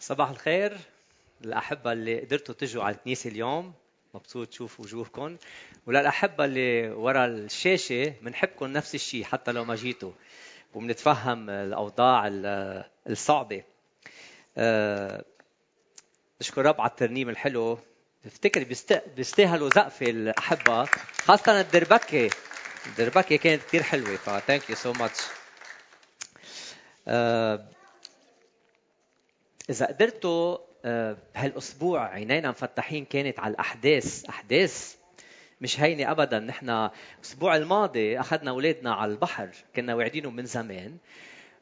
صباح الخير الأحبة اللي قدرتوا تجوا على الكنيسة اليوم. مبسوط تشوف وجوهكم وللأحبة اللي ورا الشاشة بنحبكم نفس الشيء حتى لو ما جيتوا. وبنتفهم الأوضاع الصعبة. أه نشكر رب على الترنيم الحلو. بفتكر بيستاهلوا زقفة الأحبة خاصة الدربكة. الدربكة كانت كثير حلوة ف thank you so much إذا قدرتوا آه، بهالأسبوع عينينا مفتحين كانت على الأحداث أحداث مش هينة ابدا. نحن الأسبوع الماضي أخذنا أولادنا على البحر كنا واعدينهم من زمان.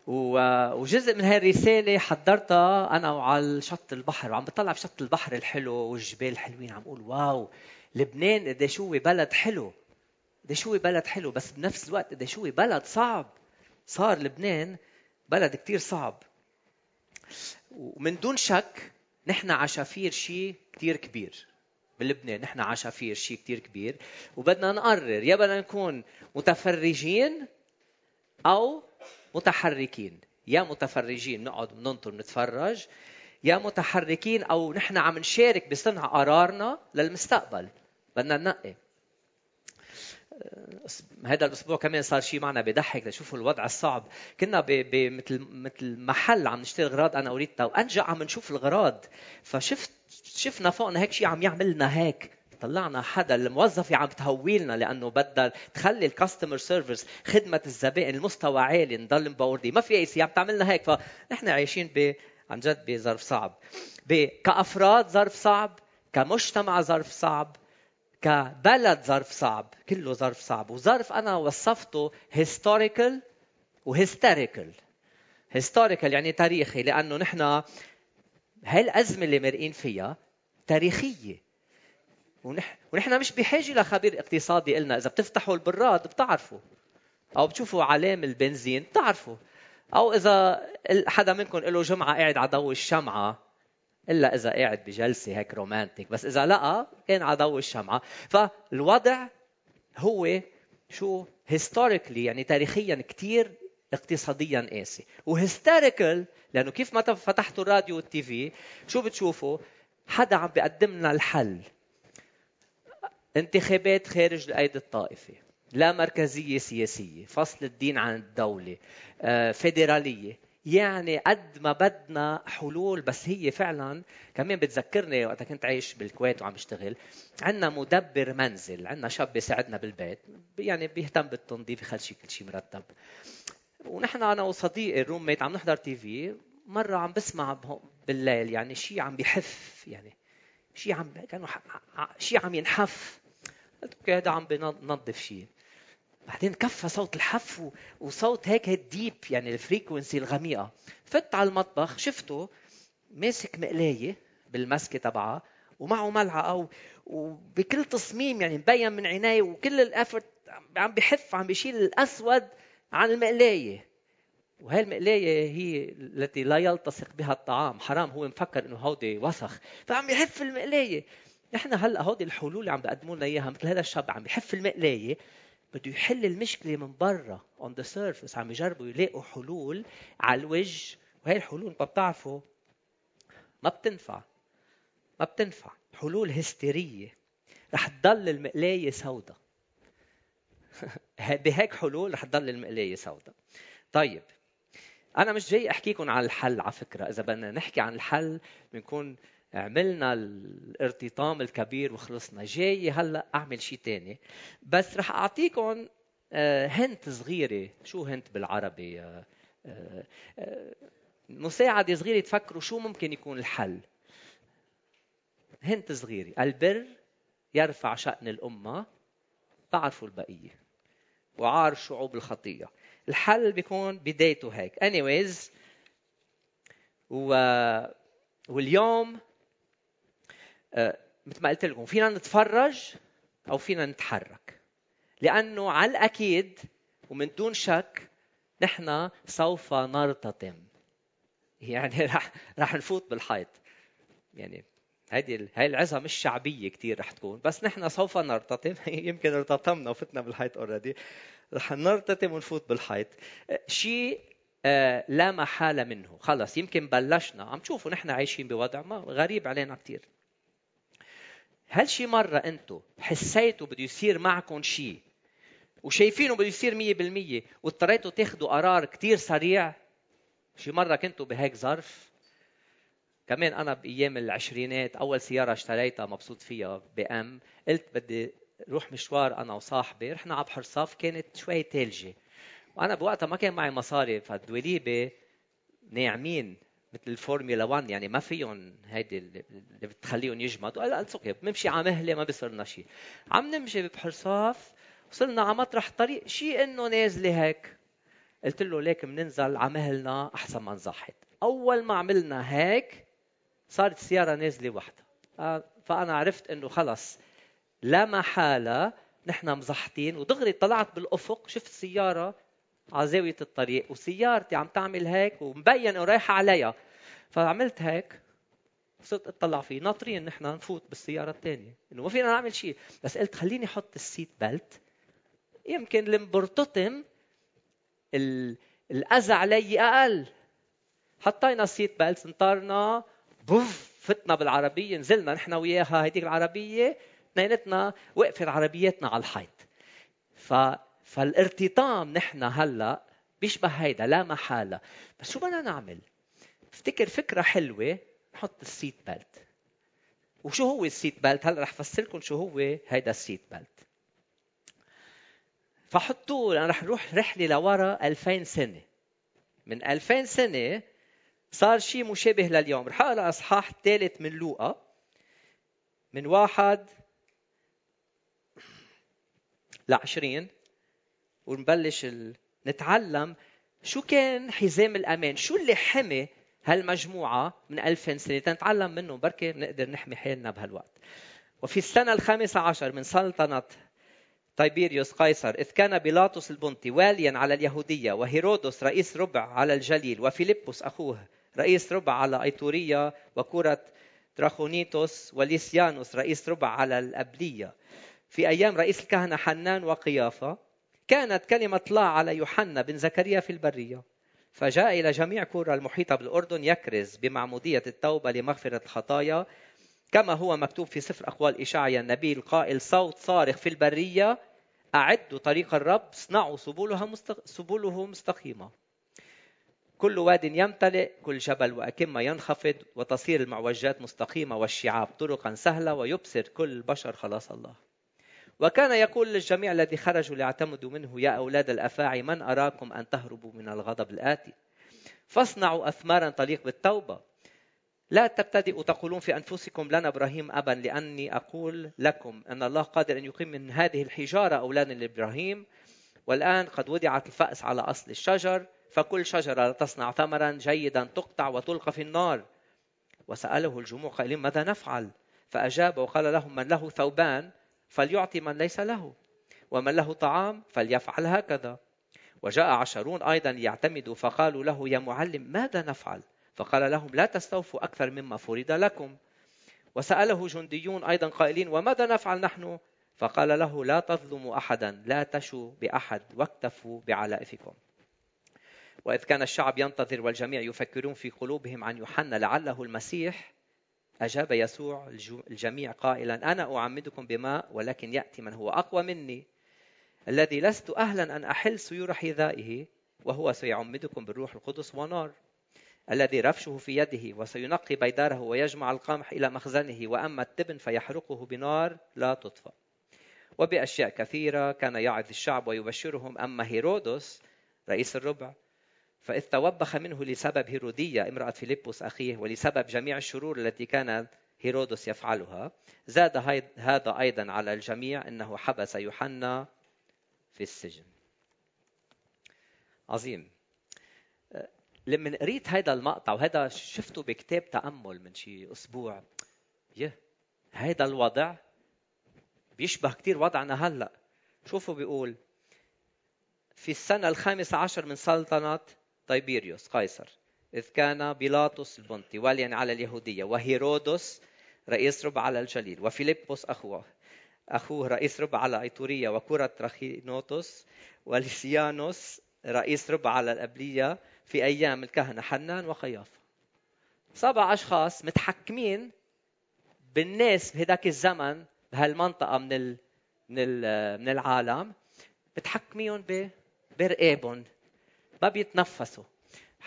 وجزء من هاي الرسالة حضرتها أنا وعلى شط البحر. وعم بطلع بشط البحر الحلو والجبال الحلوين عم أقول واو. لبنان قد شو بلد حلو قد شو بلد حلو بس بنفس الوقت قد شو بلد صعب. صار لبنان بلد كتير صعب. ومن دون شك نحن عشافير شيء كثير كبير. بلبنان نحن عشافير شيء كثير كبير. وبدنا نقرر يا بدنا نكون متفرجين أو متحركين. يا متفرجين نقعد ننطر نتفرج. يا متحركين أو نحن عم نشارك بصنع قرارنا للمستقبل. بدنا ننقي. هذا الأسبوع كمان صار شيء معنا بضحك لشوفوا الوضع الصعب. كنا بمثل مثل محل عم نشتري اغراض أنا وريتا وانجا عم نشوف الاغراض فشفت شفنا فوقنا هيك شيء عم يعملنا هيك. طلعنا حدا الموظفة عم تهويلنا لأنه بدها تخلي الكاستمر سيرفيس خدمة الزبائن المستوى عالي نضل مبوردين. ما في أي شيء عم تعملنا هيك. فنحن عايشين ب عن جد بظرف صعب. كأفراد ظرف صعب كمجتمع ظرف صعب. كبلد ظرف صعب كله ظرف صعب. وظرف أنا وصفته historical و hysterical historical يعني تاريخي لأنه نحن هاي الازمه اللي مرقين فيها تاريخية. ونحن مش بحاجة لخبير اقتصادي قلنا إذا بتفتحوا البراد بتعرفوا. أو بتشوفوا علام البنزين بتعرفوا. أو إذا حدا منكم له جمعة قاعد على ضوء الشمعة إلا إذا قاعد بجلسة هيك romantic بس إذا لقى كان على ضوء الشمعة. فالوضع هو شو؟ historically يعني تاريخيا كثير اقتصاديا قاسي. و hysterical لأنه كيف ما فتحتوا الراديو وال TV شو بتشوفوا؟ حدا عم بيقدم لنا الحل. انتخابات خارج القيد الطائفي لا مركزية سياسية فصل الدين عن الدولة آه، فيدرالية. يعني قد ما بدنا حلول بس هي فعلا كمان بتذكرني وقت كنت عايش بالكويت وعم بشتغل عندنا مدبر منزل عندنا شاب بيساعدنا بالبيت يعني بيهتم بالتنظيف يخلي شيء كل شيء مرتب. ونحن أنا وصديقي ال roommate عم نحضر TV مرة عم بسمع بالليل يعني شيء عم بيحف يعني شيء عم كانه شيء عم ينحف. قلت okay هذا عم بنظف شيء بعدين كفى صوت الحف وصوت هيك deep يعني ال frequency الغميقة. فت على المطبخ شفته ماسك مقلاية بالمسكه تبعها ومعه ملعقة وبكل تصميم يعني مبين من عينيه وكل ال effort عم بحف عم بيشيل الأسود عن المقلاية. وهي المقلاية هي التي لا يلتصق بها الطعام. حرام هو مفكر إنه هودي وسخ. فعم يحف المقلاية. نحن هلأ هودي الحلول اللي عم بيقدموا لنا إياها مثل هذا الشاب عم بحف المقلاية. بده يحل المشكلة من برا on the surface عم يجربوا يلاقوا حلول على الوجه. وهي الحلول ما بتعرفوا ما بتنفع. ما بتنفع. حلول هستيرية. رح تضل المقلاية سوداء. بهيك حلول رح تضل المقلاية سوداء. طيب أنا مش جاي احكيكم عن الحل على فكرة. إذا بدنا نحكي عن الحل بنكون عملنا الارتطام الكبير وخلصنا. جاي هلا أعمل شيء تاني. بس رح اعطيكم هنت صغيرة. شو هنت بالعربي؟ آه، آه، مساعدة صغيرة تفكروا شو ممكن يكون الحل. هنت صغيرة. البر يرفع شأن الأمة. تعرفوا البقية. وعار شعوب الخطية. الحل بيكون بدايته هيك. Anyways و... واليوم آه، مثل ما قلت لكم فينا نتفرج أو فينا نتحرك. لأنه على الأكيد ومن دون شك نحن سوف نرتطم. يعني رح رح نفوت بالحيط. يعني هيدي هاي العظة مش شعبية كثير رح تكون بس نحن سوف نرتطم. يمكن ارتطمنا وفتنا بالحيط اوريدي رح نرتطم ونفوت بالحيط. شيء آه لا محالة منه. خلص يمكن بلشنا. عم تشوفوا نحن عايشين بوضع ما غريب علينا كثير هل شي مرة أنتوا حسيتوا بده يصير معكم شيء وشايفينه بده يصير مية بالمية واضطريتوا تاخذوا قرار كتير سريع؟ شي مرة كنتوا بهيك ظرف؟ كمان أنا بأيام العشرينات أول سيارة اشتريتها مبسوط فيها بأم قلت بدي روح مشوار أنا وصاحبي رحنا على بحر صاف كانت شوي ثلجة وأنا بوقتها ما كان معي مصاري فالدواليب ناعمين. مثل الفورمولا 1 يعني ما فيهم هيدي اللي بتخليهم يجمدوا. قلت okay بنمشي على مهلة ما بيصيرنا شيء عم نمشي ببحر صاف وصلنا على مطرح طريق شيء إنه نازلة هيك. قلت له ليك بننزل على مهلنا أحسن ما نزحط أول ما عملنا هيك صارت السياره نازلة وحدها. فأنا عرفت إنه خلص لا محالة نحن مزحطين. ودغري طلعت بالأفق شفت سيارة على زاويه الطريق وسيارتي عم تعمل هيك ومبين إنه رايحة عليها. فعملت هيك صرت أطلع فيه. ناطرين نحن نفوت بالسيارة الثانية. إنه ما فينا نعمل شيء. بس قلت خليني أحط ال seat belt يمكن لما برتطم الأذى علي أقل. حطينا ال seat belt انطرنا. بوف فتنا بالعربية. نزلنا نحن وياها هيديك العربية. اثنيناتنا وقفت عربيتنا على الحيط. ف فالارتطام نحن هلا بيشبه هيدا لا محالة. بس شو بدنا نعمل؟ افتكر فكرة حلوة نحط ال seat belt وشو هو ال seat belt هلا رح افسر لكم شو هو هيدا ال seat belt فحطوه أنا رح نروح رحلة لورا 2000 سنة. من 2000 سنة صار شيء مشابه لليوم. رح أقرأ إصحاح الثالث من لوقا. من واحد لعشرين. ونبلش ال... نتعلم شو كان حزام الأمان. شو اللي حمي هالمجموعة من ألف سنة؟ تنتعلم منه بركي نقدر نحمي حالنا بهالوقت. وفي السنة الخامسة عشر من سلطنة طيبيريوس قيصر إذ كان بيلاطس البنطي واليا على اليهودية وهيرودس رئيس ربع على الجليل وفيلبس أخوه رئيس ربع على أيتورية وكرة تراخونيتوس وليسيانوس رئيس ربع على الأبلية. في أيام رئيس الكهنة حنان وقيافة كانت كلمة الله على يوحنا بن زكريا في البرية. فجاء إلى جميع كورة المحيطة بالأردن يكرز بمعمودية التوبة لمغفرة الخطايا. كما هو مكتوب في سفر أقوال إشعيا النبي القائل صوت صارخ في البرية أعدوا طريق الرب اصنعوا سبلها مستق... سبله مستقيمة. كل واد يمتلئ كل جبل وأكمة ينخفض وتصير المعوجات مستقيمة والشعاب طرقا سهلة ويبصر كل البشر خلاص الله. وكان يقول للجميع الذي خرجوا ليعتمدوا منه يا أولاد الأفاعي من أراكم أن تهربوا من الغضب الآتي؟ فاصنعوا أثمارا تليق بالتوبة. لا تبتدئوا تقولون في أنفسكم لنا إبراهيم أبا لأني أقول لكم أن الله قادر أن يقيم من هذه الحجارة أولادا لإبراهيم. والآن قد وضعت الفأس على أصل الشجر فكل شجرة تصنع ثمرا جيدا تقطع وتلقى في النار. وسأله الجموع قائلين ماذا نفعل؟ فأجاب وقال لهم من له ثوبان فليعطي من ليس له ومن له طعام فليفعل هكذا. وجاء عشرون أيضا ليعتمدوا فقالوا له يا معلم ماذا نفعل؟ فقال لهم لا تستوفوا أكثر مما فرض لكم. وسأله جنديون أيضا قائلين وماذا نفعل نحن؟ فقال له لا تظلموا أحدا لا تشوا بأحد واكتفوا بعلائفكم وإذ كان الشعب ينتظر والجميع يفكرون في قلوبهم عن يوحنا لعله المسيح أجاب يسوع الجميع قائلا أنا أعمدكم بماء ولكن يأتي من هو أقوى مني. الذي لست أهلا أن أحل سيور حذائه وهو سيعمدكم بالروح القدس ونار. الذي رفشه في يده وسينقي بيداره ويجمع القمح إلى مخزنه وأما التبن فيحرقه بنار لا تطفأ وبأشياء كثيرة كان يعظ الشعب ويبشرهم. أما هيرودس رئيس الربع فإذ توبخ منه لسبب هيرودية امرأة فيلبس أخيه ولسبب جميع الشرور التي كان هيرودس يفعلها زاد هذا أيضا على الجميع أنه حبس يوحنا في السجن. عظيم. لما قريت هذا المقطع وهذا شفته بكتاب تأمل من شي أسبوع يه هذا الوضع بيشبه كثير وضعنا هلأ. شوفوا بيقول في السنة الخامسة عشر من سلطنة طيبيريوس قيصر إذ كان بيلاطس البنطي واليا على اليهودية وهيرودس رئيس ربع على الجليل وفيلبس أخوه. أخوه رئيس ربع على أيتورية وكرة رخينوتوس وليسيانوس رئيس ربع على الأبلية في أيام الكهنة حنان وقيافه سبع أشخاص متحكمين بالناس بهداك الزمن بهالمنطقة من من من العالم بتحكميهم برقابهم ما بيتنفسوا.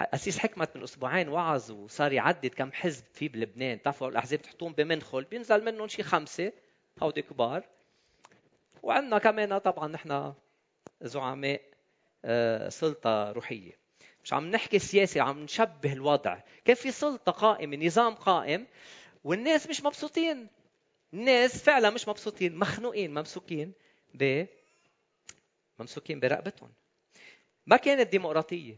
أسيس حكمت من أسبوعين وعظ وصار يعدد كم حزب في بلبنان. بتعرفوا الأحزاب تحطون بمنخل. بينزل منهم شي خمسة. هودي كبار. وعندنا كمان طبعا نحن زعماء آه، سلطة روحية. مش عم نحكي سياسي عم نشبه الوضع. كيف في سلطة قائمة نظام قائم والناس مش مبسوطين. الناس فعلا مش مبسوطين مخنوقين ممسوكين ب ممسوكين برقبتهم. ما كانت ديمقراطية.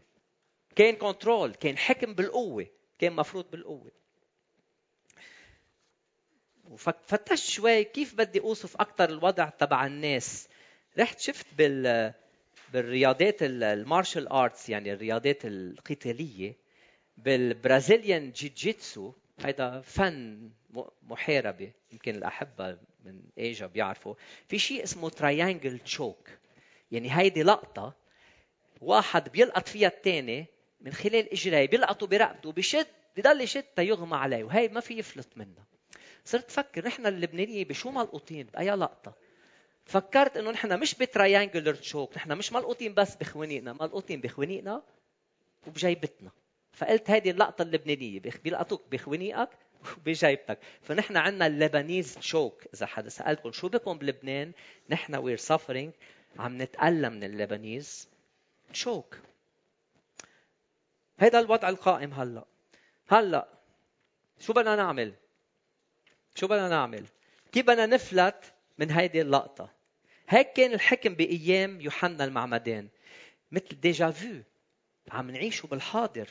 كان كنترول كان حكم بالقوة كان مفروض بالقوة. وفتشت شوي كيف بدي أوصف أكثر الوضع تبع الناس. رحت شفت بال بالرياضات ال martial arts يعني الرياضات القتالية بال Brazilian Jiu-Jitsu هيدا فن محاربة يمكن الاحبه من إيجا بيعرفوا. في شيء اسمه triangle choke يعني هيدي لقطة واحد بيلقط فيها الثاني من خلال اجريه بيلقطه برقبته بشد بضل يشد تيغمى عليه وهي ما في يفلت منها. صرت فكر نحن اللبنانية بشو ملقوطين بأي لقطة؟ فكرت إنه نحن مش ب triangular choke نحن مش ملقوطين بس بخوانيقنا ملقوطين بخوانيقنا وبجيبتنا. فقلت هذه اللقطة اللبنانية بيلقطوك بخوانيقك وبجيبتك. فنحن عندنا ال Lebanese choke. إذا حدا سألكم شو بكم بلبنان نحن we're suffering عم نتألم من ال Lebanese choke هذا الوضع القائم هلا. هلا شو بدنا نعمل؟ شو بدنا نعمل؟ كيف بدنا نفلت من هيدي اللقطة؟ هيك كان الحكم بأيام يوحنا المعمدان مثل déjà vu. عم نعيشه بالحاضر.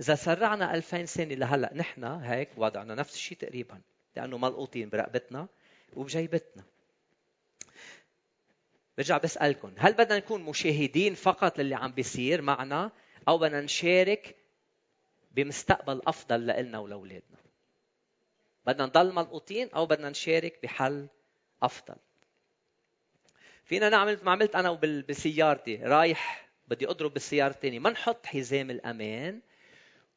إذا سرعنا 2000 سنة لهلأ نحن هيك وضعنا نفس الشيء تقريبا لأنه ملقوطين برقبتنا وبجيبتنا. برجع بسألكم هل بدنا نكون مشاهدين فقط للي عم بيصير معنا أو بدنا نشارك بمستقبل أفضل لنا ولأولادنا؟ بدنا نضل ملقوطين أو بدنا نشارك بحل أفضل؟ فينا نعمل ما عملت أنا بسيارتي رايح بدي أضرب بالسيارة الثانية ما نحط حزام الأمان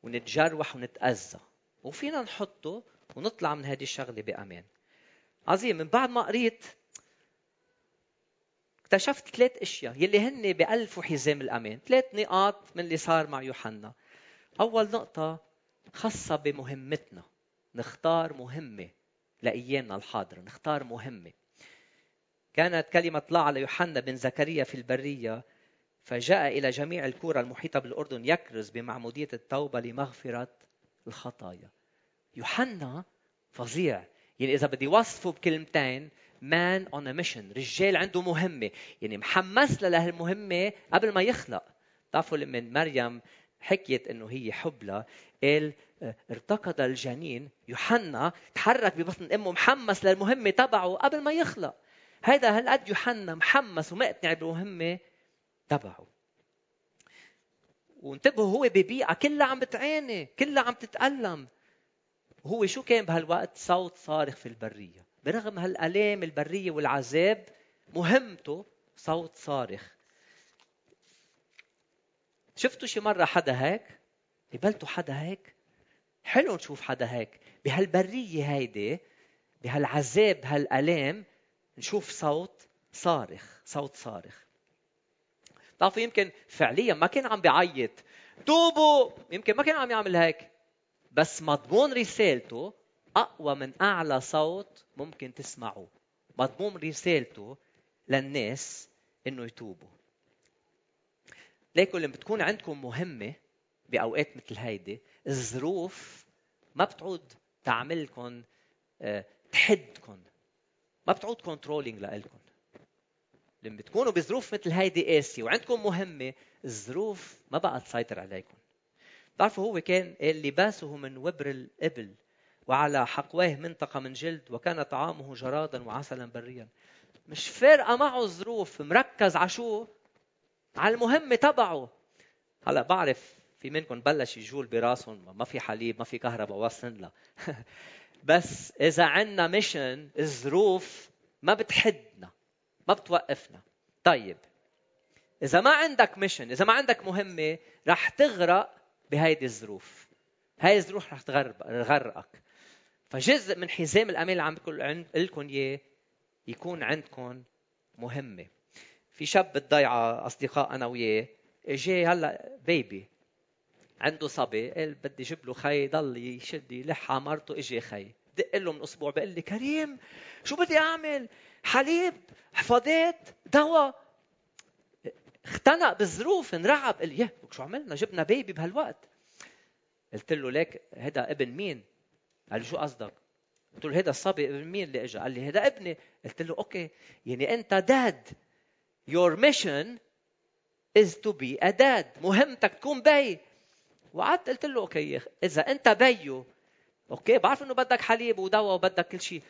ونتجروح ونتأذى. وفينا نحطه ونطلع من هذه الشغلة بأمان. عظيم من بعد ما قريت اكتشفت ثلاث أشياء يلي هن بألفوا حزام الأمان. ثلاث نقاط من اللي صار مع يوحنا. أول نقطة خاصة بمهمتنا. نختار مهمة لأيامنا الحاضرة. نختار مهمة. كانت كلمة الله على يوحنا بن زكريا في البرية فجاء إلى جميع الكره المحيطة بالأردن يكرز بمعمودية التوبة لمغفرة الخطايا. يوحنا فظيع. يعني إذا بدي وصفه بكلمتين man on a mission رجال عنده مهمة. يعني محمس لهالمهمة قبل ما يخلق. بتعرفوا لما مريم حكيت إنه هي حبلى قال ارتقد الجنين. يوحنا تحرك ببطن أمه محمس للمهمة تبعه قبل ما يخلق. هذا هالقد يوحنا محمس ومقتنع بالمهمة تبعه. وانتبهوا هو ببيئة كلها عم بتعاني كلها عم تتألم. وهو شو كان بهالوقت؟ صوت صارخ في البرية. برغم هالآلام البرية والعذاب مهمته صوت صارخ. شفتوا شي مرة حدا هيك؟ قبلتوا حدا هيك؟ حلو نشوف حدا هيك. بهالبرية هيدي بهالعذاب هالالام نشوف صوت صارخ صوت صارخ. بتعرفوا يمكن فعليا ما كان عم بيعيط توبوا! يمكن ما كان عم يعمل هيك. بس مضمون رسالته أقوى من أعلى صوت ممكن تسمعوه. مضمون رسالته للناس إنه يتوبوا. ليكن لما بتكون عندكم مهمة بأوقات مثل هيدي؟ الظروف ما بتعود تعملكم آه، تحدكم ما بتعود كنترولينج لإلكم لما بتكونوا بظروف مثل هيدي قاسية وعندكم مهمة الظروف ما بقى تسيطر عليكم بتعرفوا هو كان لباسه من وبر الإبل. وعلى حقواه منطقة من جلد وكان طعامه جرادا وعسلا بريا. مش فارقة معه الظروف مركز على شو على المهمة تبعه. هلا بعرف في منكم بلش يجول براسهم ما في حليب ما في كهرباء وصلن لا بس إذا عندنا mission الظروف ما بتحدنا ما بتوقفنا. طيب إذا ما عندك ميشن إذا ما عندك مهمة رح تغرق بهيدي الظروف. هاي الظروف رح تغرقك فجزء من حزام الامان اللي عم بقول لكم إياه يكون عندكم مهمة. في شاب بالضيعه أصدقاء أنا وياه. اجى هلا بيبي عنده صبي. قال بدي أجيب له خي ضل يشد يلح على مرته اجى خي. دق له من أسبوع. بقول لي كريم شو بدي أعمل؟ حليب حفاضات دواء. اختنق بالظروف انرعب. قال لي شو عملنا؟ جبنا baby بهالوقت. قلت له ليك هذا ابن مين؟ قال لي شو قصدك? قلت له هذا الصبي ابن مين اللي اجى قال لي هذا ابني. قلت له okay. يعني أنت dad your mission is to be a dad. مهمتك تكون بي. وقعدت قلت له okay إذا أنت بيو okay بعرف إنه بدك حليب ودواء وبدك كل شيء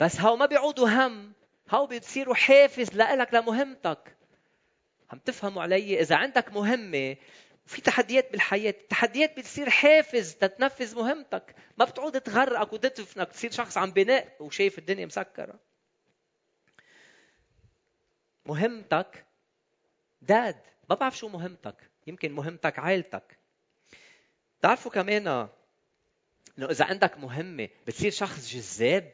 بس هاو ما بيعودوا هم. هاو بيصيروا حافز لإلك لمهمتك. عم تفهموا علي إذا عندك مهمة وفي تحديات بالحياة التحديات بتصير حافز تتنفذ مهمتك. ما بتعود تغرقك وتدفنك تصير شخص عم بناء وشايف الدنيا مسكرة. مهمتك داد. ما بعرف شو مهمتك يمكن مهمتك عائلتك. تعرفوا كمان إنه إذا عندك مهمة بتصير شخص جذاب.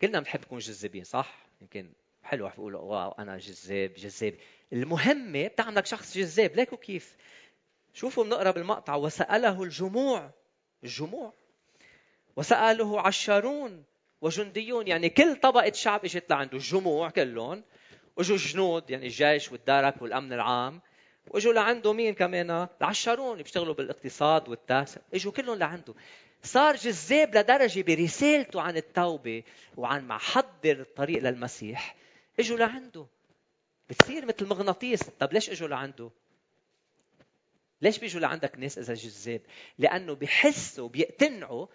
كلنا بنحب نكون جذابين صح؟ يمكن حلو بقول واو أنا جذاب جذاب المهمه بتعملك شخص جذاب. ليكو كيف؟ شوفوا بنقرأ بالمقطع. وسأله الجموع. الجموع. وسأله عشارون وجنديون. يعني كل طبقة شعب إجت لعنده. الجموع كلهم. واجوا جنود يعني الجيش والدرك والأمن العام. واجوا لعنده مين كمان؟ العشرون اللي بيشتغلوا بالاقتصاد والتاس. إجوا كلهم لعنده. صار جذاب لدرجة برسالته عن التوبة وعن محضر الطريق للمسيح. إجوا لعنده. بتصير مثل مغناطيس طب ليش إجوا لعنده؟ ليش بيجوا لعندك ناس إذا جذاب لأنه بحسوا بيقتنعوا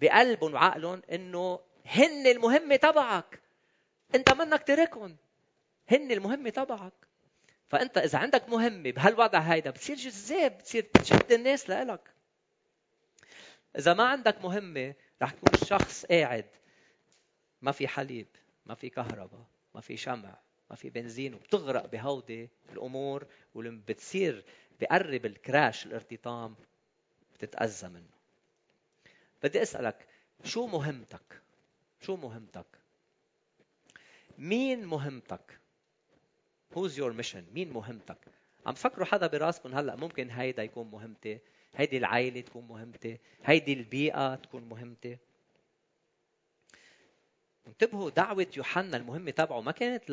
بقلبهم وعقلهم إنه هن المهمة تبعك. أنت منك تركهم. هن المهمة تبعك. فأنت إذا عندك مهمة بهالوضع هيدا بتصير جذاب بتصير تشد الناس لإلك. إذا ما عندك مهمة رح تكون شخص قاعد. ما في حليب ما في كهرباء ما في شمع. ما في بنزين وبتغرق بهودي الأمور ولما بتصير بقرب الكراش الارتطام بتتأذى منه. بدي أسألك شو مهمتك؟ شو مهمتك؟ مين مهمتك؟ who's your mission مين مهمتك؟ عم تفكروا حدا براسكم هلأ ممكن هيدا يكون مهمتي هيدي العائلة تكون مهمتي هيدي البيئة تكون مهمتي. انتبهوا دعوة يوحنا المهمة تبعه ما كانت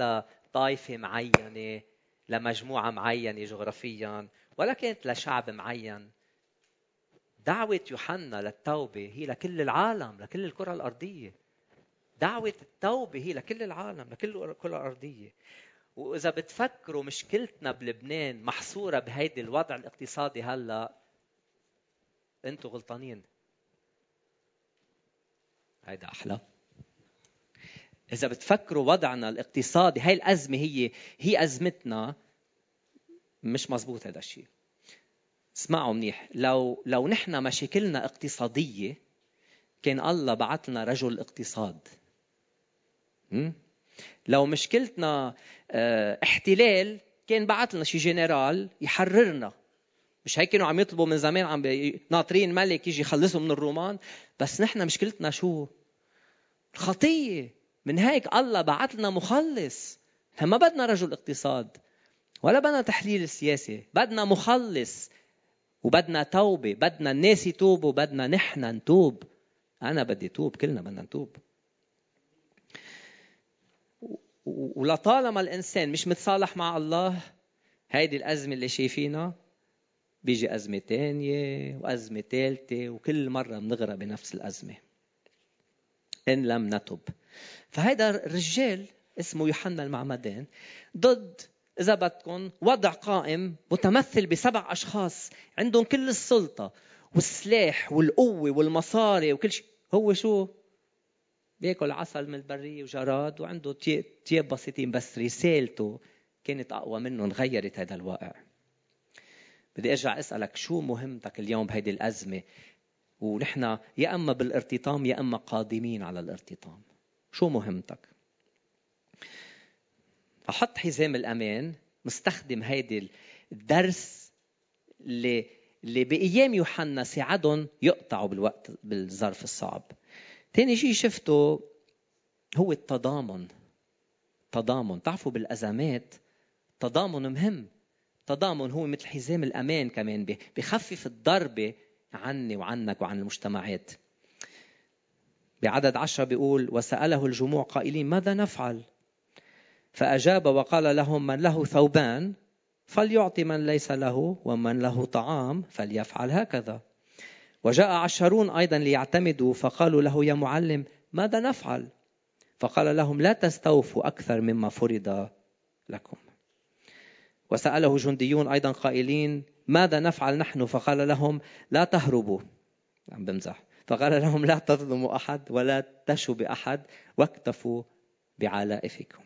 لطائفة معينة لمجموعة معينة جغرافيا ولا كانت لشعب معين. دعوة يوحنا للتوبة هي لكل العالم لكل الكرة الأرضية. دعوة التوبة هي لكل العالم لكل الكرة الأرضية. وإذا بتفكروا مشكلتنا بلبنان محصورة بهيدي الوضع الاقتصادي هلأ أنتوا غلطانين. هيدا أحلى. إذا بتفكروا وضعنا الاقتصادي هاي الأزمة هي هي أزمتنا مش مزبوط هذا الشيء. اسمعوا منيح لو لو نحن مشاكلنا اقتصادية كان الله بعث لنا رجل اقتصاد. لو مشكلتنا آه احتلال كان بعث لنا شي جنرال يحررنا. مش هيك كانوا عم يطلبوا من زمان عم ناطرين ملك يجي يخلصهم من الرومان. بس نحن مشكلتنا شو؟ الخطية. من هيك الله بعث لنا مخلص. إحنا ما بدنا رجل اقتصاد ولا بدنا تحليل سياسي بدنا مخلص وبدنا توبة بدنا الناس يتوبوا بدنا نحن نتوب. أنا بدي توب كلنا بدنا نتوب. ولطالما الإنسان مش متصالح مع الله هيدي الأزمة اللي شايفينها بيجي أزمة تانية وأزمة ثالثة وكل مرة بنغرق بنفس الأزمة. إن لم نتب. فهيدا الرجال اسمه يوحنا المعمدان ضد إذا بدكم وضع قائم متمثل بسبع أشخاص عندهم كل السلطة والسلاح والقوة والمصاري وكل شيء. هو شو؟ بياكل عسل من البرية وجراد وعنده تياب بسيطين بس. رسالته كانت أقوى منهم غيرت هذا الواقع. بدي أرجع أسألك شو مهمتك اليوم بهيدي الأزمة؟ ونحن يا أما بالارتطام يا أما قادمين على الارتطام. شو مهمتك؟ أحط حزام الأمان مستخدم هيدي الدرس اللي اللي بأيام يوحنا ساعدهم يقطعوا بالوقت بالظرف الصعب. تاني شيء شفته هو التضامن. تضامن. تعرفوا بالأزمات تضامن مهم. تضامن هو مثل حزام الأمان كمان بخفف الضربة عني وعنك وعن المجتمعات. بعدد عشرة بيقول وسأله الجموع قائلين ماذا نفعل؟ فأجاب وقال لهم من له ثوبان فليعطي من ليس له ومن له طعام فليفعل هكذا. وجاء عشرون أيضا ليعتمدوا فقالوا له يا معلم ماذا نفعل؟ فقال لهم لا تستوفوا أكثر مما فرض لكم. وسأله جنديون أيضا قائلين ماذا نفعل نحن؟ فقال لهم لا تهربوا. عم بمزح. فقال لهم لا تظلموا أحد ولا تشوا بأحد واكتفوا بعلائفكم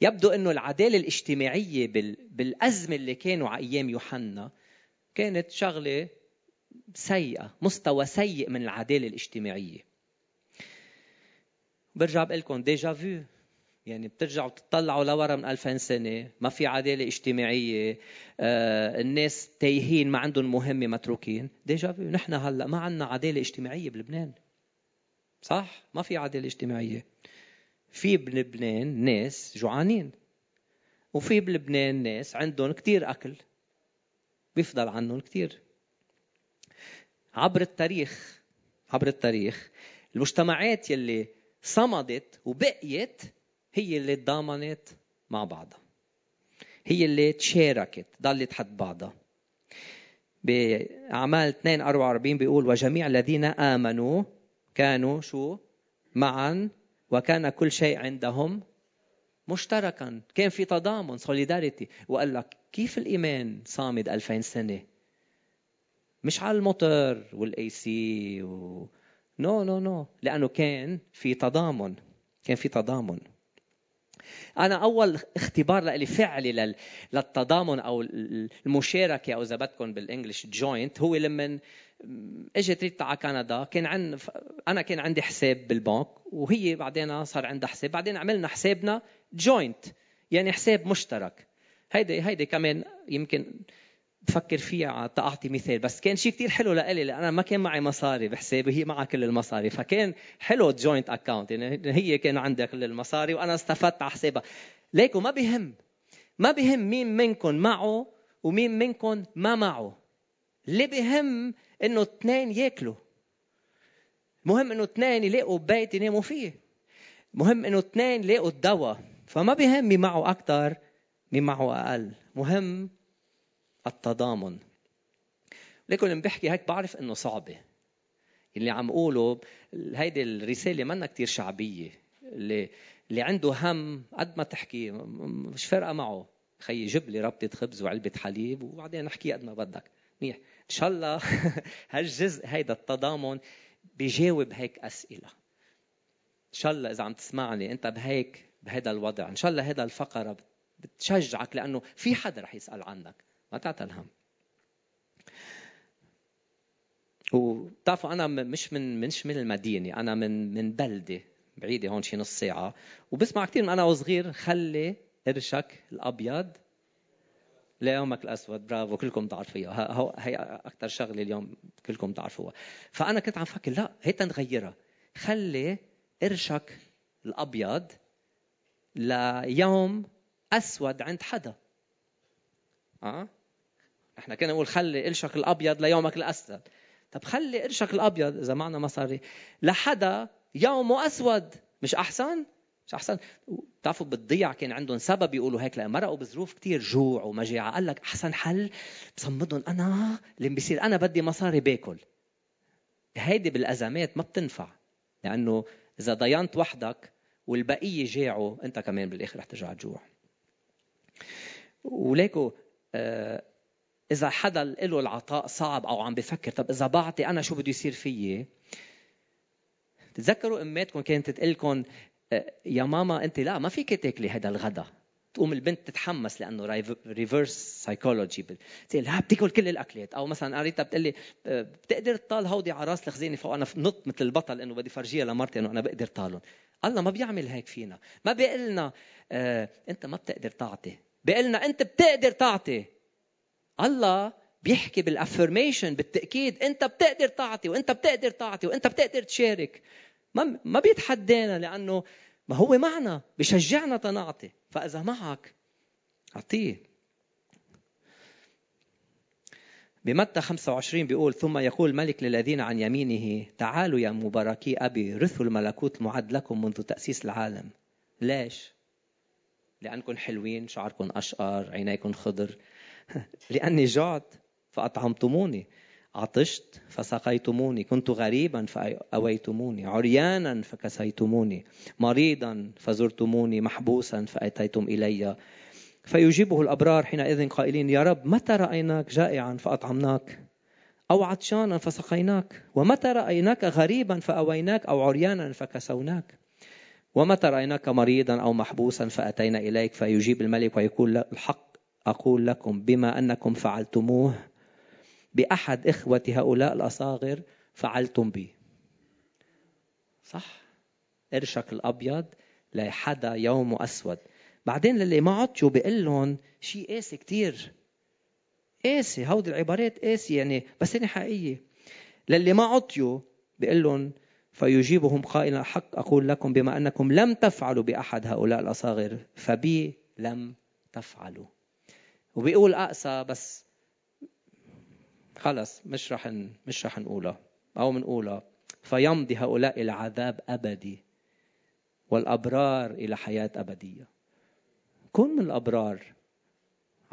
يبدو أنه العدالة الاجتماعية بالأزمة اللي كانوا على أيام يوحنا كانت شغلة سيئة مستوى سيء من العدالة الاجتماعية. برجع بقول لكم déjà vu يعني بترجعوا تطلعوا لورا من 2000 سنة ما في عدالة اجتماعية آه الناس تايهين ما عندهم مهمة متروكين. déjà نحن هلأ ما عندنا عدالة اجتماعية بلبنان. صح؟ ما في عدالة اجتماعية. في بلبنان ناس جوعانين وفي بلبنان ناس عندهم كتير أكل. بيفضل عنهم كتير. عبر التاريخ عبر التاريخ المجتمعات يلي صمدت وبقيت هي اللي تضامنت مع بعضها. هي اللي تشاركت ضلت حد بعضها. بأعمال 2 44 بيقول وجميع الذين آمنوا كانوا شو؟ معا وكان كل شيء عندهم مشتركا. كان في تضامن solidarity وقال لك كيف الإيمان صامد 2000 سنة؟ مش على الموتور وال AC و... no no no لأنه كان في تضامن كان في تضامن. أنا أول اختبار لي فعلي للتضامن أو المشاركة أو إذا بدكم بال English joint هو لما إجت ريت على كندا كان عن أنا كان عندي حساب بالبنك وهي بعدين صار عندها حساب بعدين عملنا حسابنا joint يعني حساب مشترك. هيدي هيدي كمان يمكن بفكر فيها تعطي مثال. بس كان شيء كتير حلو لإلي لأن أنا ما كان معي مصاري بحسابي هي معها كل المصاري. فكان حلو joint account يعني هي كان عندها كل المصاري وأنا استفدت على حسابها. ليكو ما بهم ما بهم مين منكم معه ومين منكم ما معه. اللي بهم إنه اثنين ياكلوا. مهم إنه اثنين يلاقوا بيت يناموا فيه. مهم إنه اثنين يلاقوا الدواء. فما بهم مين معه أكثر مين معه أقل. مهم التضامن. لكن لما بحكي هيك بعرف إنه صعبة. اللي عم اقوله هيدي الرسالة منا كتير شعبية. اللي اللي عنده هم قد ما تحكي مش فارقة معه. خيي جيب لي ربطة خبز وعلبة حليب وبعدين نحكي قد ما بدك. منيح. إن شاء الله هالجزء هيدا التضامن بيجاوب هيك أسئلة. إن شاء الله إذا عم تسمعني أنت بهيك بهذا الوضع. إن شاء الله هذا الفقرة بتشجعك لأنه في حدا رح يسأل عنك. ما تعتل هم وبتعرفوا أنا مش من مش من المدينة أنا من من بلدة بعيدة هون شي نص ساعة وبسمع كثير من أنا وصغير خلي قرشك الأبيض ليومك الأسود. برافو كلكم بتعرفوها هي أكثر شغلة اليوم كلكم بتعرفوها. فأنا كنت عم فكر لا هي نغيرها. خلي قرشك الأبيض ليوم أسود عند حدا. آه؟ إحنا كنا نقول خلي قرشك الأبيض ليومك الأسود. طب خلي قرشك الأبيض إذا معنا مصاري لحدا يومه أسود. مش أحسن؟ مش أحسن. بتعرفوا بتضيع كان عندهم سبب يقولوا هيك لأن مرقوا بظروف كتير جوع ومجاعه قال لك أحسن حل بصمدهم أنا اللي بيصير أنا بدي مصاري باكل. هيدي بالأزمات ما بتنفع لأنه إذا ضينت وحدك والبقية جاعوا أنت كمان بالآخر رح ترجع تجوع. وليكو آه إذا حدا له العطاء صعب أو عم بفكر طب إذا بعطي أنا شو بده يصير فيي؟ تتذكروا أماتكم كانت تقول لكم آه، يا ماما أنت لا ما فيك تاكلي هذا الغدا. تقوم البنت تتحمس لأنه reverse psychology لا بتاكل كل الأكلات. أو مثلا قريتها بتقول لي آه، بتقدر تطال هودي على رأس الخزينة فوق أنا نط مثل البطل إنه بدي فرجيها لمرتي إنه أنا بقدر طالهم. الله ما بيعمل هيك فينا. ما بيقول لنا آه أنت ما بتقدر تعطي. بيقول لنا أنت بتقدر تعطي. الله بيحكي بال affirmation بالتأكيد أنت بتقدر تعطي وأنت بتقدر تعطي وأنت بتقدر تشارك. ما ما بيتحدانا لأنه ما هو معنا بشجعنا تنعطي. فإذا معك أعطيه. بمتى 25 بيقول ثم يقول الملك للذين عن يمينه تعالوا يا مباركي أبي رثوا الملكوت معد لكم منذ تأسيس العالم. ليش؟ لأنكم حلوين شعركم أشقر عينيكم خضر. لأني جعت فأطعمتموني. عطشت فسقيتموني. كنت غريبا فأويتموني. عريانا فكسيتموني. مريضا فزرتموني. محبوسا فأتيتم إلي. فيجيبه الأبرار حينئذ قائلين يا رب متى رأيناك جائعا فأطعمناك؟ أو عطشانا فسقيناك؟ ومتى رأيناك غريبا فأويناك؟ أو عريانا فكسوناك؟ ومتى رأيناك مريضا أو محبوسا فأتينا إليك؟ فيجيب الملك ويقول الحق أقول لكم بما أنكم فعلتموه بأحد إخوة هؤلاء الأصاغر فعلتم بي. صح؟ قرشك الأبيض لحدا يوم أسود. بعدين للي ما عطشوا بيقول لهم شيء قاسي كثير قاسي هودي العبارات قاسي يعني بس هي حقيقية. للي ما عطيوا بيقول لهم فيجيبهم قائلا حق أقول لكم بما أنكم لم تفعلوا بأحد هؤلاء الأصاغر فبي لم تفعلوا. وبيقول أقسى بس خلص مش رح مش رح نقولها أو بنقولها فيمضي هؤلاء إلى عذاب أبدي والأبرار إلى حياة أبدية. كن من الأبرار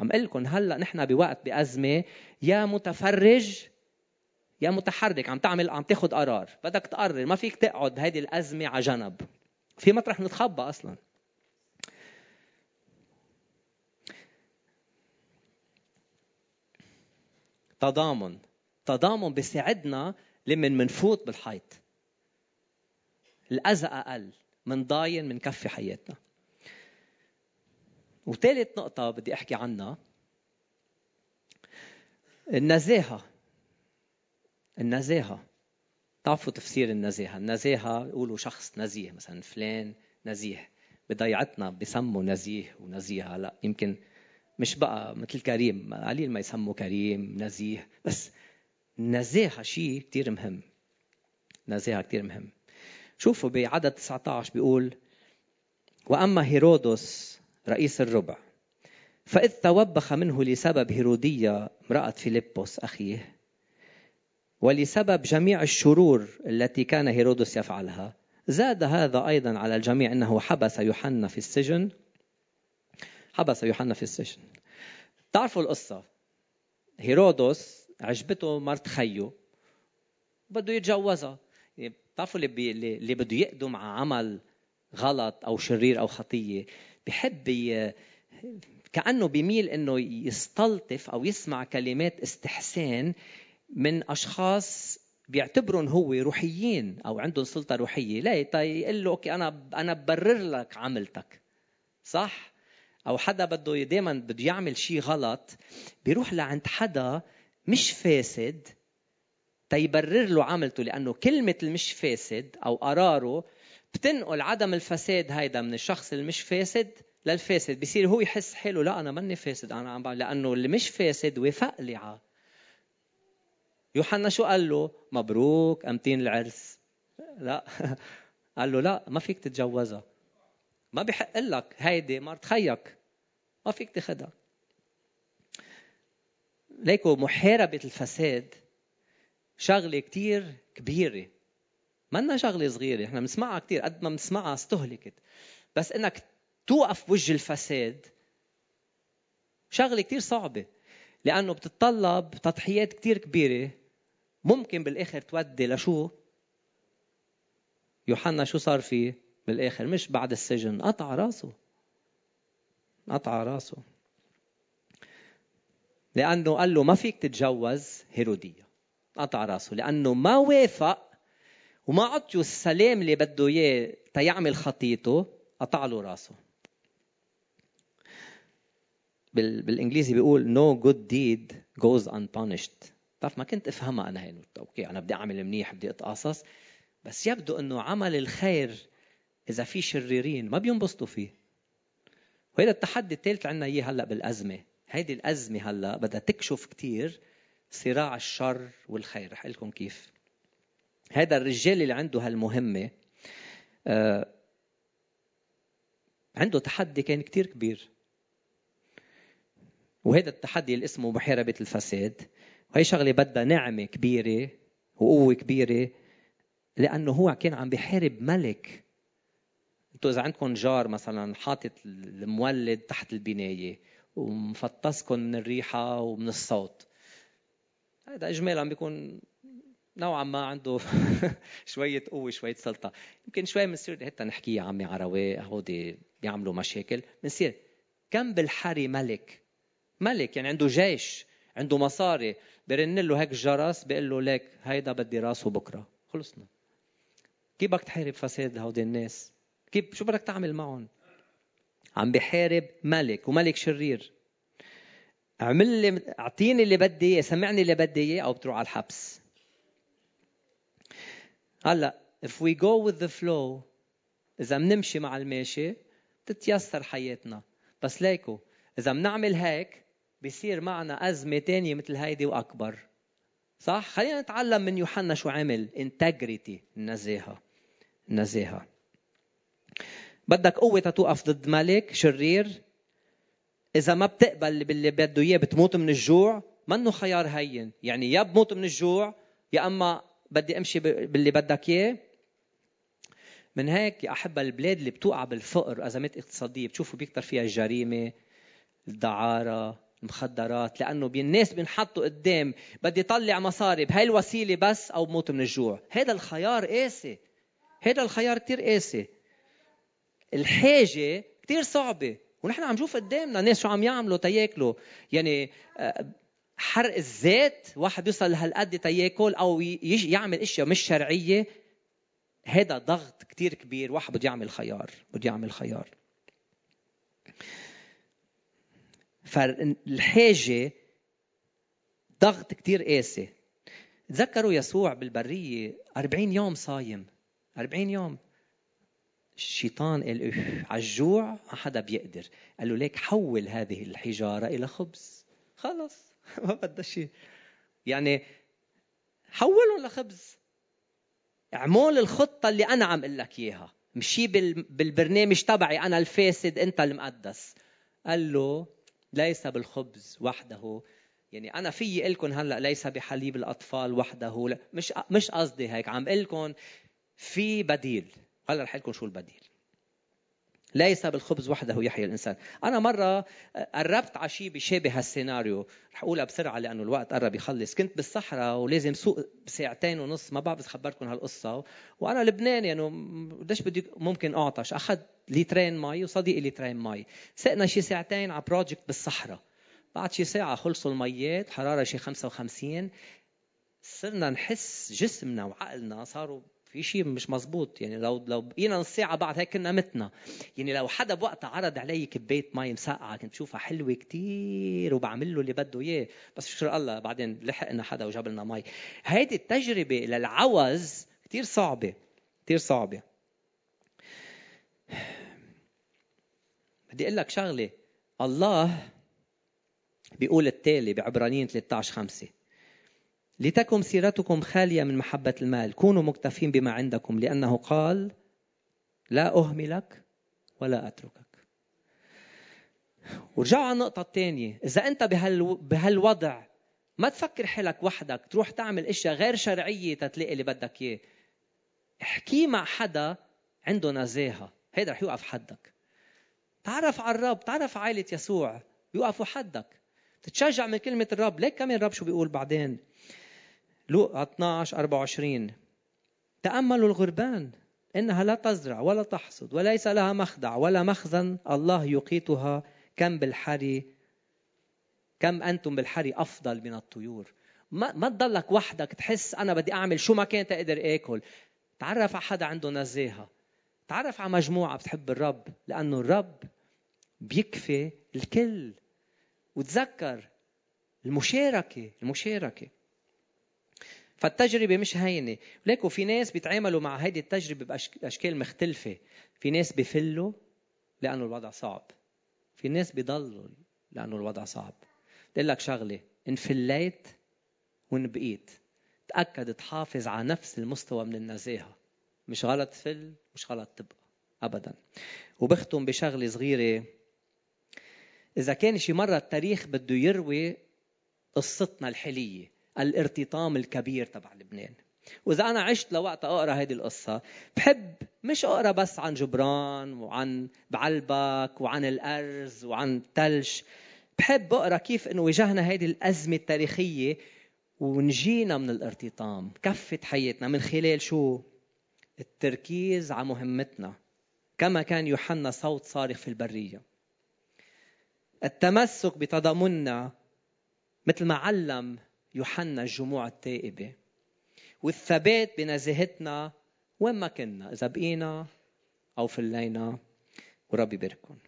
عم أقول لكم هلأ نحن بوقت بأزمة يا متفرج يا متحرك عم تعمل عم تاخذ قرار. بدك تقرر ما فيك تقعد هيدي الأزمة على جنب. في مطرح نتخبى أصلا. تضامن. تضامن بيساعدنا لمن منفوت بالحيط. الأذى أقل من ضاين من كفي حياتنا. وثالث نقطة بدي أحكي عنها. النزاهة. النزاهة. تعرفوا تفسير النزاهة. النزاهة يقولوا شخص نزيه مثلا فلان نزيه. بضيعتنا بسموا نزيه ونزيهة. لا يمكن مش بقى مثل كريم قليل ما يسموا كريم نزيه. بس النزاهة شيء كتير مهم. نزاهة كتير مهم. شوفوا بعدد 19 بيقول وأما هيرودس رئيس الربع فإذ توبخ منه لسبب هيرودية امرأة فيلبس أخيه ولسبب جميع الشرور التي كان هيرودس يفعلها زاد هذا أيضا على الجميع أنه حبس يوحنا في السجن حبس يوحنا في السجن. تعرفوا القصة. هيرودس عجبته مرت خيه بده يتجوزها. يعني بتعرفوا اللي, اللي بده يقدم على عمل غلط أو شرير أو خطية بحب ي... كأنه بيميل إنه يستلطف أو يسمع كلمات استحسان من أشخاص بيعتبرهم هو روحيين أو عندهم سلطة روحية. لا يقول له okay أنا أنا ببرر لك عملتك. صح؟ أو حدا بده دائما بده يعمل شيء غلط بيروح لعند حدا مش فاسد تيبرر له عملته لأنه كلمة المش فاسد أو قراره بتنقل عدم الفساد هيدا من الشخص اللي مش فاسد للفاسد. بصير هو يحس حاله لا أنا ماني فاسد أنا عم لأنه اللي مش فاسد وافق لي يوحنا شو قال له؟ مبروك أمتين العرس. لا. قال له لا ما فيك تتجوزها. ما بحق لك هيدي مرت خيك ما فيك تاخذها ليكو محاربة الفساد شغلة كتير كبيرة. منا شغلة صغيرة إحنا بنسمعها كثير قد ما بنسمعها استهلكت. بس إنك توقف بوجه الفساد شغلة كثير صعبة لأنه بتتطلب تضحيات كثير كبيرة. ممكن بالآخر تودي لشو؟ يوحنا شو صار فيه؟ بالاخر مش بعد السجن قطع راسه. قطع راسه. لأنه قال له ما فيك تتجوز هيرودية. قطع راسه. لأنه ما وافق وما عطيه السلام اللي بده إياه تيعمل خطيته قطع له راسه. بالإنجليزي بيقول no good deed goes unpunished. بتعرف ما كنت أفهمها أنا هي أوكي أنا بدي أعمل منيح بدي اتقاصص بس يبدو إنه عمل الخير إذا في شريرين ما بينبسطوا فيه. وهذا التحدي الثالث عندنا إياه هلأ بالأزمة. هيدي الأزمة هلأ بدها تكشف كثير صراع الشر والخير. رح لكم كيف. هذا الرجال اللي عنده هالمهمة آه عنده تحدي كان كثير كبير. وهذا التحدي اللي اسمه محاربة الفساد. وهي شغلة بدها نعمة كبيرة وقوة كبيرة لأنه هو كان عم بيحارب ملك أنتوا إذا عندكم جار مثلا حاطط المولد تحت البناية ومفطسكم من الريحة ومن الصوت هذا إجمالا بيكون نوعا ما عنده شوية قوة شوية سلطة. يمكن شوي بنصير حتى نحكي يا عمي عروي هودي بيعملوا مشاكل. بنصير كم بالحري ملك ملك يعني عنده جيش عنده مصاري برن له هيك جرس بيقول له ليك هيدا بدي راسه بكرة. خلصنا. كيف بدك تحارب فساد هودي الناس؟ كيف شو بدك تعمل معهم؟ عم بحارب ملك وملك شرير. اعمل لي اعطيني اللي بدي إياه سمعني اللي بدي إياه أو بتروح على الحبس. هلأ if we go with the flow إذا بنمشي مع الماشي بتتيسر حياتنا. بس ليكو إذا بنعمل هيك بيصير معنا أزمة تانية مثل هيدي وأكبر. صح؟ خلينا نتعلم من يوحنا شو عمل. انتجريتي النزاهة النزاهة بدك قوة تتوقف ضد ملك شرير. إذا ما بتقبل باللي بده إياه بتموت من الجوع منه خيار هين. يعني يا بموت من الجوع يا أما بدي أمشي باللي بدك إياه. من هيك يا أحبة البلاد اللي بتوقع بالفقر أزمات اقتصادية بتشوفوا بيكتر فيها الجريمة الدعارة المخدرات لأنه الناس بينحطوا قدام بدي يطلع مصاري بهاي الوسيلة بس أو بموت من الجوع. هذا الخيار قاسي. هذا الخيار كثير قاسي. الحاجة كثير صعبة. ونحن عم نشوف قدامنا ناس شو عم يعملوا تياكلوا. يعني آه، حرق الزيت واحد يوصل لهالقد تياكل أو يعمل إشياء مش شرعية. هذا ضغط كثير كبير. واحد بده يعمل خيار بده يعمل خيار. فالحاجة ضغط كتير قاسي. تذكروا يسوع بالبرية 40 يوم صايم. 40 يوم. الشيطان قال على الجوع ما حدا بيقدر. قال له ليك حول هذه الحجارة إلى خبز. خلص. ما بدها شيء. يعني حولهم لخبز اعمل الخطة اللي أنا عم أقول لك إياها. مشي بالبرنامج تبعي أنا الفاسد أنت المقدس. قال له ليس بالخبز وحده. يعني أنا في لكم هلأ ليس بحليب الأطفال وحده. لا مش مش قصدي هيك. عم لكم في بديل. هلا رح لكم شو البديل. ليس بالخبز وحده يحيا الإنسان. أنا مرة قربت على شيء بيشابه هالسيناريو. رح أقولها بسرعة لأنه الوقت قرب يخلص. كنت بالصحراء ولازم سوق بساعتين ونص. ما بعرف خبركم هالقصة. وأنا لبناني يعني قديش بدي ممكن أعطش؟ اخذت لترين مي وصديقي لترين مي. سقنا شي ساعتين على project بالصحراء. بعد شي ساعة خلصوا الميات حرارة شي 55 صرنا نحس جسمنا وعقلنا صاروا في شيء مش مزبوط يعني لو لو بقينا نص ساعه بعد هيك كنا متنا. يعني لو حدا بوقتها عرض علي كباية مي مسقعة كنت بشوفها حلوة كتير وبعمل له اللي بده إياه. بس شكر الله بعدين لحقنا حدا وجاب لنا مي. هيدي التجربة للعوز كتير صعبة كتير صعبة. بدي أقول لك شغلة. الله بيقول التالي بعبرانيين 13 5 لتكن سيرتكم خالية من محبة المال. كونوا مكتفين بما عندكم لأنه قال لا أهملك ولا أتركك. ورجعوا على النقطة الثانية. إذا أنت بهال... بهالوضع ما تفكر حالك وحدك تروح تعمل إشياء غير شرعية تتلاقي اللي بدك إياه. احكي مع حدا عنده نزاهة. هيدا رح يوقف حدك. تعرف على الرب تعرف عائلة يسوع يوقفوا حدك. تتشجع من كلمة الرب. ليك كمان الرب شو بيقول بعدين؟ لوقا 12 24 تأملوا الغربان. إنها لا تزرع ولا تحصد وليس لها مخدع ولا مخزن. الله يقيتها. كم بالحري كم أنتم بالحري أفضل من الطيور. ما ما تضلك وحدك تحس أنا بدي أعمل شو ما كنت أقدر آكل. تعرف على حدا عنده نزاهة تعرف على مجموعة بتحب الرب؟ لأنه الرب بيكفي الكل. وتذكر المشاركة المشاركة. فالتجربة مش هينة. ليكو في ناس بيتعاملوا مع هذه التجربة بأشكال مختلفة. في ناس بفلوا لأنه الوضع صعب. في ناس بيضلوا لأنه الوضع صعب. بدي لك شغلة إن فليت وإن بقيت تأكد تحافظ على نفس المستوى من النزاهة. مش غلط تفل مش غلط تبقى. أبدا. وبختم بشغلة صغيرة. إذا كان شي مرة التاريخ بده يروي قصتنا الحلية الارتطام الكبير تبع لبنان. وإذا أنا عشت لوقت أقرأ هذه القصة بحب مش أقرأ بس عن جبران وعن بعلبك وعن الأرز وعن تلش بحب أقرأ كيف إنه واجهنا هذه الأزمة التاريخية ونجينا من الارتطام كفت حياتنا من خلال شو؟ التركيز على مهمتنا. كما كان يوحنا صوت صارخ في البرية. التمسك بتضامننا مثل ما علم يوحنا الجموع التائبة. والثبات بنزاهتنا وين ما كنا إذا بقينا أو فلينا وربي يبارككم